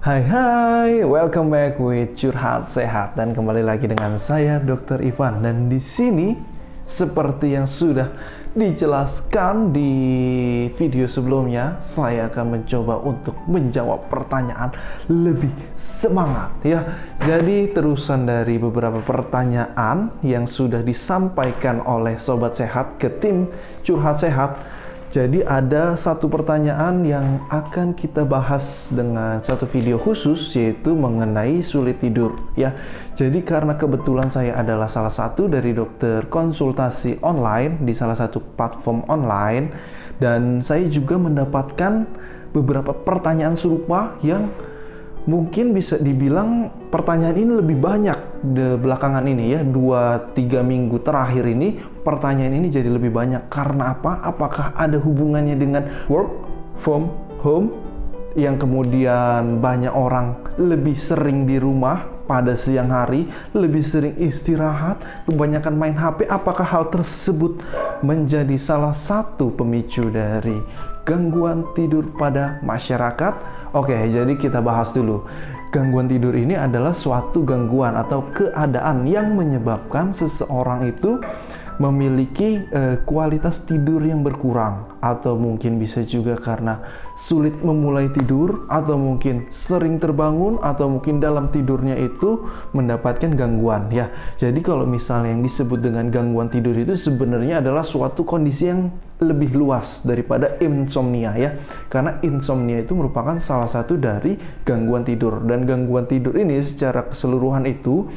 Hai hai, welcome back with Curhat Sehat dan kembali lagi dengan saya Dr. Ivan dan di sini seperti yang sudah dijelaskan di video sebelumnya, saya akan mencoba untuk menjawab pertanyaan lebih semangat ya. Jadi terusan dari beberapa pertanyaan yang sudah disampaikan oleh sobat sehat ke tim Curhat Sehat jadi ada satu pertanyaan yang akan kita bahas dengan satu video khusus yaitu mengenai sulit tidur ya. Jadi karena kebetulan saya adalah salah satu dari dokter konsultasi online di salah satu platform online dan saya juga mendapatkan beberapa pertanyaan serupa yang mungkin bisa dibilang pertanyaan ini lebih banyak di belakangan ini ya dua tiga minggu terakhir ini pertanyaan ini jadi lebih banyak. Karena apa? Apakah ada hubungannya dengan work from home? Yang kemudian banyak orang lebih sering di rumah pada siang hari, lebih sering istirahat, kebanyakan main HP, apakah hal tersebut menjadi salah satu pemicu dari gangguan tidur pada masyarakat? Oke, jadi kita bahas dulu. Gangguan tidur ini adalah suatu gangguan atau keadaan yang menyebabkan seseorang itu memiliki uh, kualitas tidur yang berkurang atau mungkin bisa juga karena sulit memulai tidur atau mungkin sering terbangun atau mungkin dalam tidurnya itu mendapatkan gangguan ya. Jadi kalau misalnya yang disebut dengan gangguan tidur itu sebenarnya adalah suatu kondisi yang lebih luas daripada insomnia ya. Karena insomnia itu merupakan salah satu dari gangguan tidur dan gangguan tidur ini secara keseluruhan itu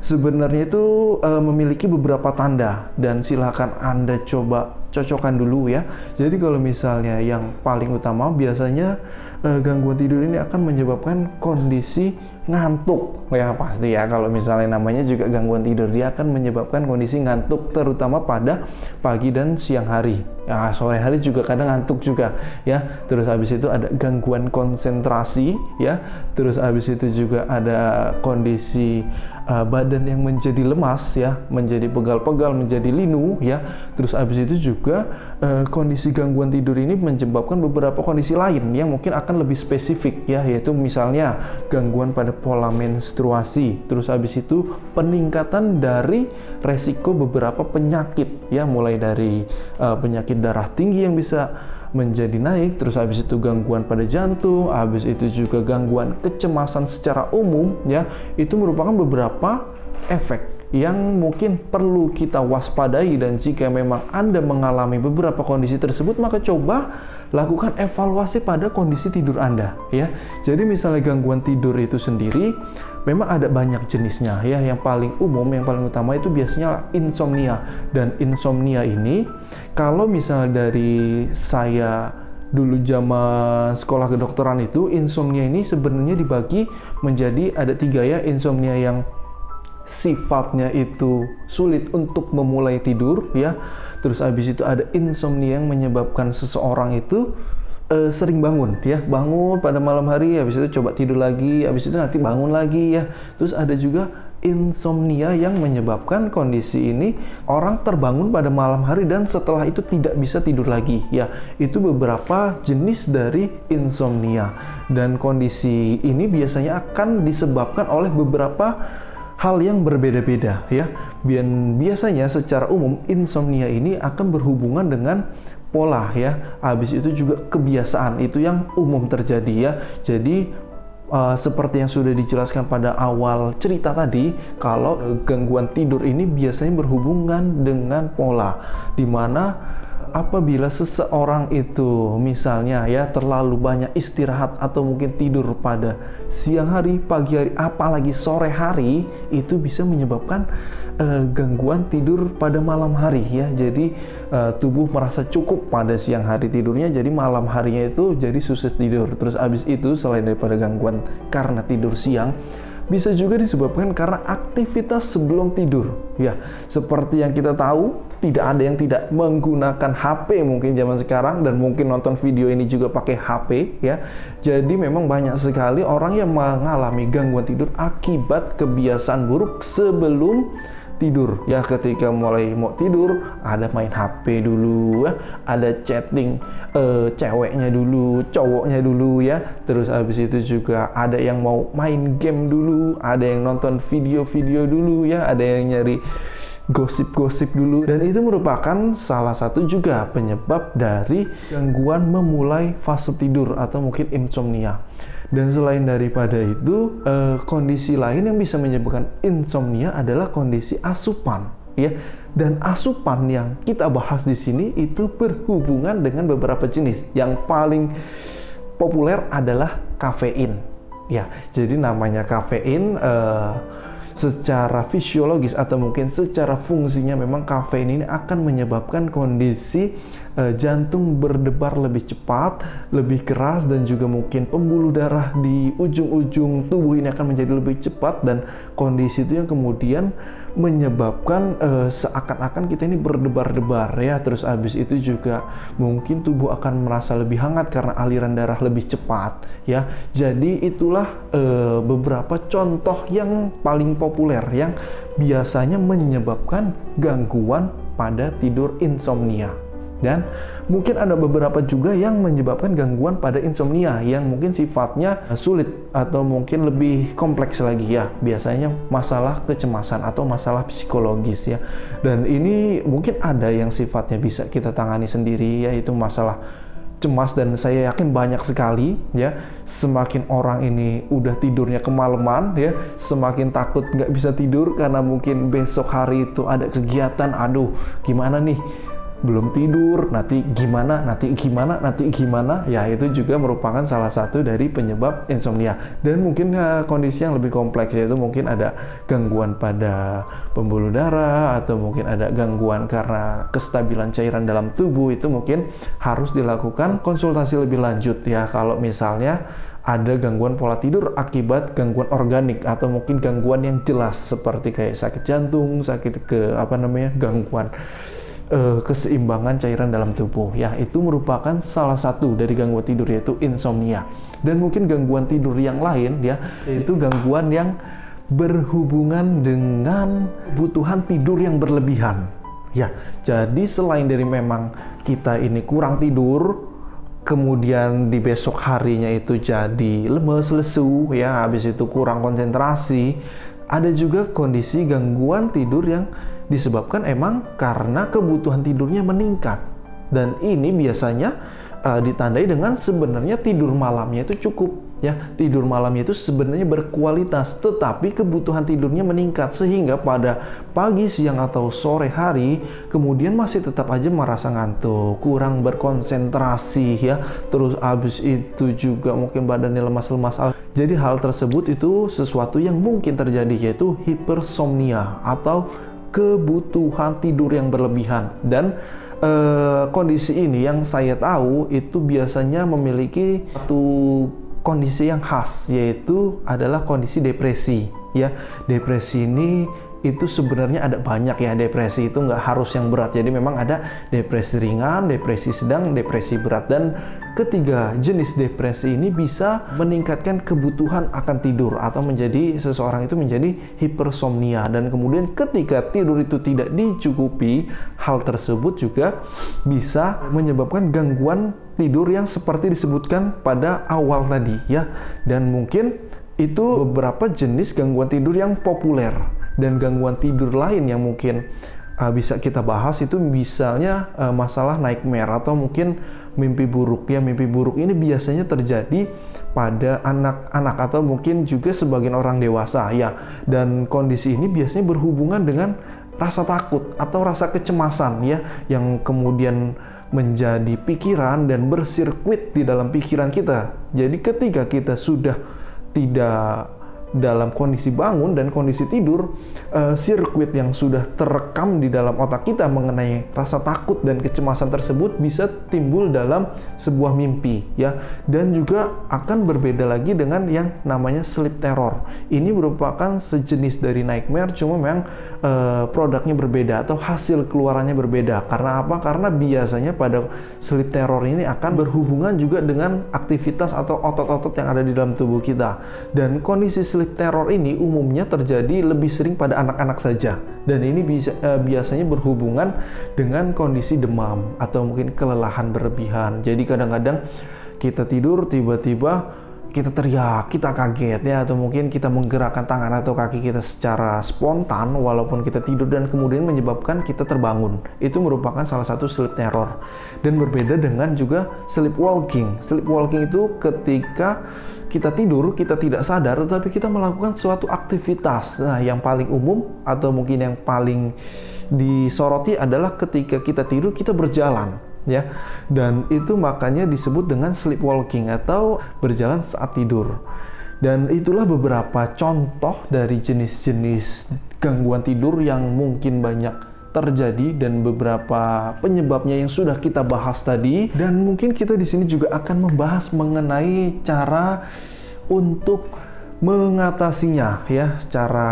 sebenarnya itu uh, memiliki beberapa tanda dan silakan Anda coba cocokkan dulu ya. Jadi kalau misalnya yang paling utama biasanya uh, gangguan tidur ini akan menyebabkan kondisi ngantuk. Ya pasti ya kalau misalnya namanya juga gangguan tidur dia akan menyebabkan kondisi ngantuk terutama pada pagi dan siang hari. Ya sore hari juga kadang ngantuk juga ya. Terus habis itu ada gangguan konsentrasi ya. Terus habis itu juga ada kondisi uh, badan yang menjadi lemas ya, menjadi pegal-pegal, menjadi linu ya. Terus habis itu juga uh, kondisi gangguan tidur ini menyebabkan beberapa kondisi lain yang mungkin akan lebih spesifik ya, yaitu misalnya gangguan pada pola menstruasi. Terus habis itu peningkatan dari resiko beberapa penyakit ya, mulai dari uh, penyakit darah tinggi yang bisa menjadi naik, terus habis itu gangguan pada jantung, habis itu juga gangguan kecemasan secara umum ya, itu merupakan beberapa efek yang mungkin perlu kita waspadai dan jika memang Anda mengalami beberapa kondisi tersebut maka coba lakukan evaluasi pada kondisi tidur Anda ya. Jadi misalnya gangguan tidur itu sendiri memang ada banyak jenisnya ya. Yang paling umum yang paling utama itu biasanya insomnia. Dan insomnia ini kalau misalnya dari saya dulu zaman sekolah kedokteran itu insomnia ini sebenarnya dibagi menjadi ada tiga ya. Insomnia yang sifatnya itu sulit untuk memulai tidur ya. Terus habis itu ada insomnia yang menyebabkan seseorang itu uh, sering bangun ya. Bangun pada malam hari habis itu coba tidur lagi habis itu nanti bangun lagi ya. Terus ada juga insomnia yang menyebabkan kondisi ini orang terbangun pada malam hari dan setelah itu tidak bisa tidur lagi ya. Itu beberapa jenis dari insomnia. Dan kondisi ini biasanya akan disebabkan oleh beberapa hal yang berbeda-beda ya biasanya secara umum insomnia ini akan berhubungan dengan pola ya. Habis itu juga kebiasaan itu yang umum terjadi ya. Jadi uh, seperti yang sudah dijelaskan pada awal cerita tadi, kalau gangguan tidur ini biasanya berhubungan dengan pola, di mana apabila seseorang itu misalnya ya terlalu banyak istirahat atau mungkin tidur pada siang hari, pagi hari, apalagi sore hari itu bisa menyebabkan uh, gangguan tidur pada malam hari ya. Jadi uh, tubuh merasa cukup pada siang hari tidurnya, jadi malam harinya itu jadi susah tidur. Terus abis itu selain daripada gangguan karena tidur siang, bisa juga disebabkan karena aktivitas sebelum tidur. Ya, seperti yang kita tahu, tidak ada yang tidak menggunakan HP mungkin zaman sekarang dan mungkin nonton video ini juga pakai HP ya. Jadi memang banyak sekali orang yang mengalami gangguan tidur akibat kebiasaan buruk sebelum tidur. Ya ketika mulai mau tidur ada main HP dulu ya. Ada chatting uh, ceweknya dulu cowoknya dulu ya. Terus habis itu juga ada yang mau main game dulu ada yang nonton video-video dulu ya. Ada yang nyari gosip-gosip dulu. Dan itu merupakan salah satu juga penyebab dari gangguan memulai fase tidur atau mungkin insomnia dan selain daripada itu, eh, kondisi lain yang bisa menyebabkan insomnia adalah kondisi asupan, ya. Dan asupan yang kita bahas di sini itu berhubungan dengan beberapa jenis. Yang paling populer adalah kafein. Ya, jadi namanya kafein. Eh, secara fisiologis atau mungkin secara fungsinya memang kafein ini akan menyebabkan kondisi uh, jantung berdebar lebih cepat, lebih keras dan juga mungkin pembuluh darah di ujung-ujung tubuh ini akan menjadi lebih cepat dan kondisi itu yang kemudian menyebabkan uh, seakan-akan kita ini berdebar-debar ya. Terus habis itu juga mungkin tubuh akan merasa lebih hangat karena aliran darah lebih cepat ya. Jadi itulah uh, beberapa contoh yang paling populer yang biasanya menyebabkan gangguan pada tidur insomnia. Dan mungkin ada beberapa juga yang menyebabkan gangguan pada insomnia yang mungkin sifatnya sulit atau mungkin lebih kompleks lagi ya. Biasanya masalah kecemasan atau masalah psikologis ya. Dan ini mungkin ada yang sifatnya bisa kita tangani sendiri yaitu masalah cemas dan saya yakin banyak sekali ya semakin orang ini udah tidurnya kemalaman ya semakin takut nggak bisa tidur karena mungkin besok hari itu ada kegiatan aduh gimana nih belum tidur, nanti gimana, nanti gimana, nanti gimana, ya itu juga merupakan salah satu dari penyebab insomnia. Dan mungkin ya, kondisi yang lebih kompleks yaitu mungkin ada gangguan pada pembuluh darah atau mungkin ada gangguan karena kestabilan cairan dalam tubuh itu mungkin harus dilakukan konsultasi lebih lanjut ya kalau misalnya ada gangguan pola tidur akibat gangguan organik atau mungkin gangguan yang jelas seperti kayak sakit jantung, sakit ke apa namanya gangguan uh, keseimbangan cairan dalam tubuh. Ya itu merupakan salah satu dari gangguan tidur yaitu insomnia. Dan mungkin gangguan tidur yang lain ya yaitu gangguan yang berhubungan dengan kebutuhan tidur yang berlebihan. Ya jadi selain dari memang kita ini kurang tidur kemudian di besok harinya itu jadi lemes lesu ya habis itu kurang konsentrasi ada juga kondisi gangguan tidur yang disebabkan emang karena kebutuhan tidurnya meningkat. Dan ini biasanya uh, ditandai dengan sebenarnya tidur malamnya itu cukup ya. Tidur malamnya itu sebenarnya berkualitas tetapi kebutuhan tidurnya meningkat. Sehingga pada pagi siang atau sore hari kemudian masih tetap aja merasa ngantuk kurang berkonsentrasi ya. Terus abis itu juga mungkin badannya lemas-lemas. Jadi hal tersebut itu sesuatu yang mungkin terjadi yaitu hipersomnia atau kebutuhan tidur yang berlebihan. Dan uh, kondisi ini yang saya tahu itu biasanya memiliki satu kondisi yang khas yaitu adalah kondisi depresi ya. Depresi ini itu sebenarnya ada banyak ya depresi itu nggak harus yang berat. Jadi memang ada depresi ringan depresi sedang depresi berat. Dan ketiga jenis depresi ini bisa meningkatkan kebutuhan akan tidur atau menjadi seseorang itu menjadi hipersomnia. Dan kemudian ketika tidur itu tidak dicukupi hal tersebut juga bisa menyebabkan gangguan tidur yang seperti disebutkan pada awal tadi ya. Dan mungkin itu beberapa jenis gangguan tidur yang populer dan gangguan tidur lain yang mungkin uh, bisa kita bahas itu misalnya uh, masalah nightmare atau mungkin mimpi buruk ya mimpi buruk ini biasanya terjadi pada anak-anak atau mungkin juga sebagian orang dewasa ya dan kondisi ini biasanya berhubungan dengan rasa takut atau rasa kecemasan ya yang kemudian menjadi pikiran dan bersirkuit di dalam pikiran kita. Jadi ketika kita sudah tidak dalam kondisi bangun dan kondisi tidur, uh, sirkuit yang sudah terekam di dalam otak kita mengenai rasa takut dan kecemasan tersebut bisa timbul dalam sebuah mimpi, ya. Dan juga akan berbeda lagi dengan yang namanya sleep terror. Ini merupakan sejenis dari nightmare, cuma memang uh, produknya berbeda atau hasil keluarannya berbeda. Karena apa? Karena biasanya pada sleep terror ini akan berhubungan juga dengan aktivitas atau otot-otot yang ada di dalam tubuh kita. Dan kondisi sleep terror ini umumnya terjadi lebih sering pada anak-anak saja dan ini bisa uh, biasanya berhubungan dengan kondisi demam atau mungkin kelelahan berlebihan. Jadi kadang-kadang kita tidur tiba-tiba kita teriak, kita kaget ya atau mungkin kita menggerakkan tangan atau kaki kita secara spontan walaupun kita tidur dan kemudian menyebabkan kita terbangun. Itu merupakan salah satu sleep terror. Dan berbeda dengan juga sleepwalking. Sleepwalking itu ketika kita tidur, kita tidak sadar tetapi kita melakukan suatu aktivitas. Nah, yang paling umum atau mungkin yang paling disoroti adalah ketika kita tidur kita berjalan ya. Dan itu makanya disebut dengan sleepwalking atau berjalan saat tidur. Dan itulah beberapa contoh dari jenis-jenis gangguan tidur yang mungkin banyak terjadi dan beberapa penyebabnya yang sudah kita bahas tadi dan mungkin kita di sini juga akan membahas mengenai cara untuk mengatasinya ya secara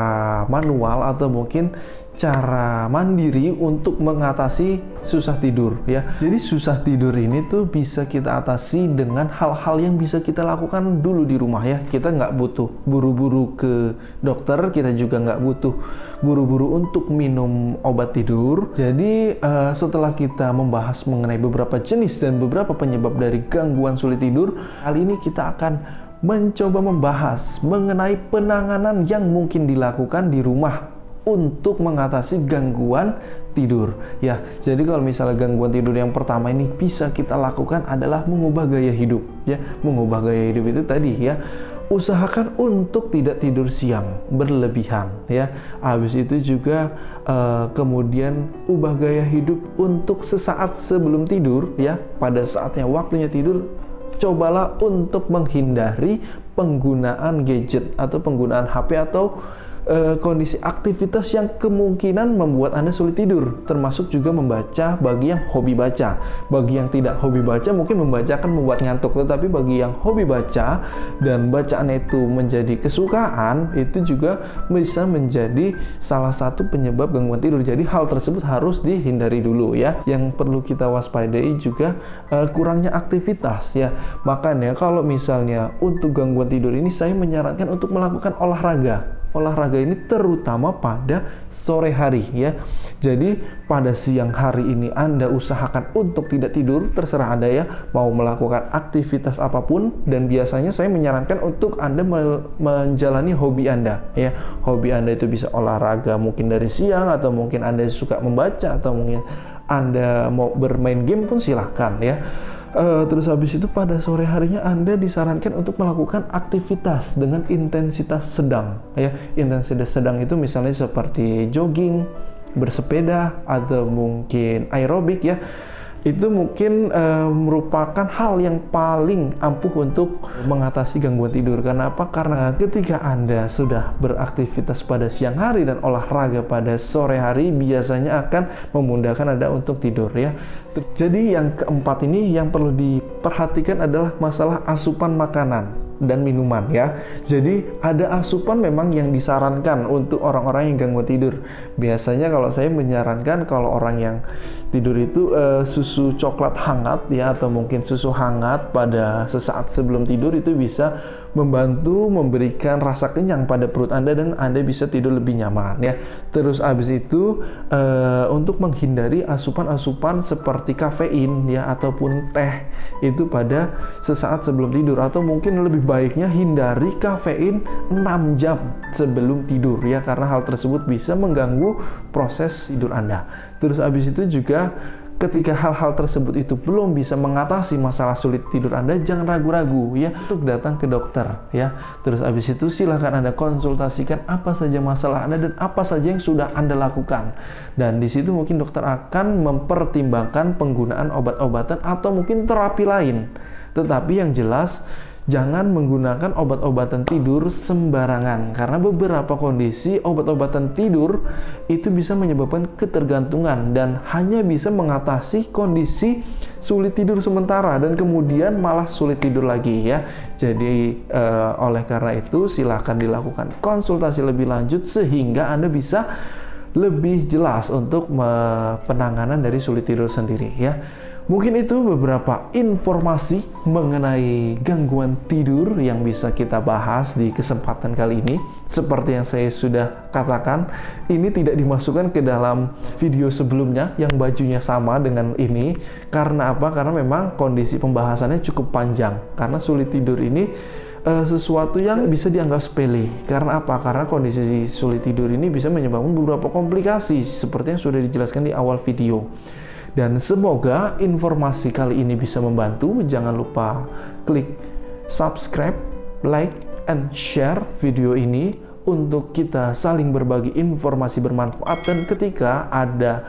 manual atau mungkin cara mandiri untuk mengatasi susah tidur ya. Jadi susah tidur ini tuh bisa kita atasi dengan hal-hal yang bisa kita lakukan dulu di rumah ya. Kita nggak butuh buru-buru ke dokter, kita juga nggak butuh buru-buru untuk minum obat tidur. Jadi uh, setelah kita membahas mengenai beberapa jenis dan beberapa penyebab dari gangguan sulit tidur, kali ini kita akan mencoba membahas mengenai penanganan yang mungkin dilakukan di rumah untuk mengatasi gangguan tidur. Ya, jadi kalau misalnya gangguan tidur yang pertama ini bisa kita lakukan adalah mengubah gaya hidup. Ya, mengubah gaya hidup itu tadi ya usahakan untuk tidak tidur siang berlebihan ya habis itu juga uh, kemudian ubah gaya hidup untuk sesaat sebelum tidur ya pada saatnya waktunya tidur cobalah untuk menghindari penggunaan gadget atau penggunaan HP atau uh, kondisi aktivitas yang kemungkinan membuat Anda sulit tidur, termasuk juga membaca bagi yang hobi baca. Bagi yang tidak hobi baca mungkin membaca akan membuat ngantuk, tetapi bagi yang hobi baca dan bacaan itu menjadi kesukaan, itu juga bisa menjadi salah satu penyebab gangguan tidur. Jadi hal tersebut harus dihindari dulu ya. Yang perlu kita waspadai juga uh, kurangnya aktivitas ya. Makanya kalau misalnya untuk gangguan tidur ini saya menyarankan untuk melakukan olahraga olahraga ini terutama pada sore hari ya. Jadi pada siang hari ini Anda usahakan untuk tidak tidur, terserah Anda ya mau melakukan aktivitas apa pun dan biasanya saya menyarankan untuk Anda menjalani hobi Anda ya. Hobi Anda itu bisa olahraga mungkin dari siang atau mungkin Anda suka membaca atau mungkin Anda mau bermain game pun silahkan ya Uh, terus habis itu pada sore harinya Anda disarankan untuk melakukan aktivitas dengan intensitas sedang ya. Intensitas sedang itu misalnya seperti jogging, bersepeda atau mungkin aerobik ya itu mungkin e, merupakan hal yang paling ampuh untuk mengatasi gangguan tidur. Kenapa? Karena ketika Anda sudah beraktivitas pada siang hari dan olahraga pada sore hari biasanya akan memudahkan Anda untuk tidur ya. Jadi yang keempat ini yang perlu diperhatikan adalah masalah asupan makanan dan minuman ya. Jadi ada asupan memang yang disarankan untuk orang-orang yang gangguan tidur. Biasanya kalau saya menyarankan kalau orang yang tidur itu uh, susu coklat hangat ya atau mungkin susu hangat pada sesaat sebelum tidur itu bisa membantu memberikan rasa kenyang pada perut Anda dan Anda bisa tidur lebih nyaman ya. Terus habis itu uh, untuk menghindari asupan-asupan seperti kafein ya ataupun teh itu pada sesaat sebelum tidur atau mungkin lebih baiknya hindari kafein 6 jam sebelum tidur ya karena hal tersebut bisa mengganggu proses tidur Anda. Terus habis itu juga ketika hal-hal tersebut itu belum bisa mengatasi masalah sulit tidur Anda, jangan ragu-ragu ya untuk datang ke dokter ya. Terus habis itu silahkan Anda konsultasikan apa saja masalah Anda dan apa saja yang sudah Anda lakukan. Dan di situ mungkin dokter akan mempertimbangkan penggunaan obat-obatan atau mungkin terapi lain. Tetapi yang jelas jangan menggunakan obat-obatan tidur sembarangan karena beberapa kondisi obat-obatan tidur itu bisa menyebabkan ketergantungan dan hanya bisa mengatasi kondisi sulit tidur sementara dan kemudian malah sulit tidur lagi ya. Jadi uh, oleh karena itu silahkan dilakukan konsultasi lebih lanjut sehingga Anda bisa lebih jelas untuk penanganan dari sulit tidur sendiri ya. Mungkin itu beberapa informasi mengenai gangguan tidur yang bisa kita bahas di kesempatan kali ini. Seperti yang saya sudah katakan, ini tidak dimasukkan ke dalam video sebelumnya yang bajunya sama dengan ini. Karena apa? Karena memang kondisi pembahasannya cukup panjang. Karena sulit tidur ini uh, sesuatu yang bisa dianggap sepele. Karena apa? Karena kondisi sulit tidur ini bisa menyebabkan beberapa komplikasi seperti yang sudah dijelaskan di awal video. Dan semoga informasi kali ini bisa membantu. Jangan lupa klik subscribe, like, and share video ini untuk kita saling berbagi informasi bermanfaat. Dan ketika ada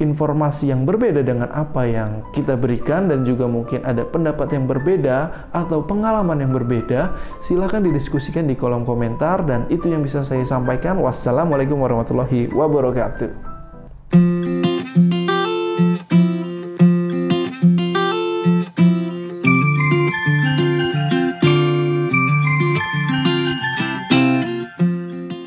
informasi yang berbeda dengan apa yang kita berikan dan juga mungkin ada pendapat yang berbeda atau pengalaman yang berbeda silahkan didiskusikan di kolom komentar. Dan itu yang bisa saya sampaikan. Wassalamualaikum warahmatullahi wabarakatuh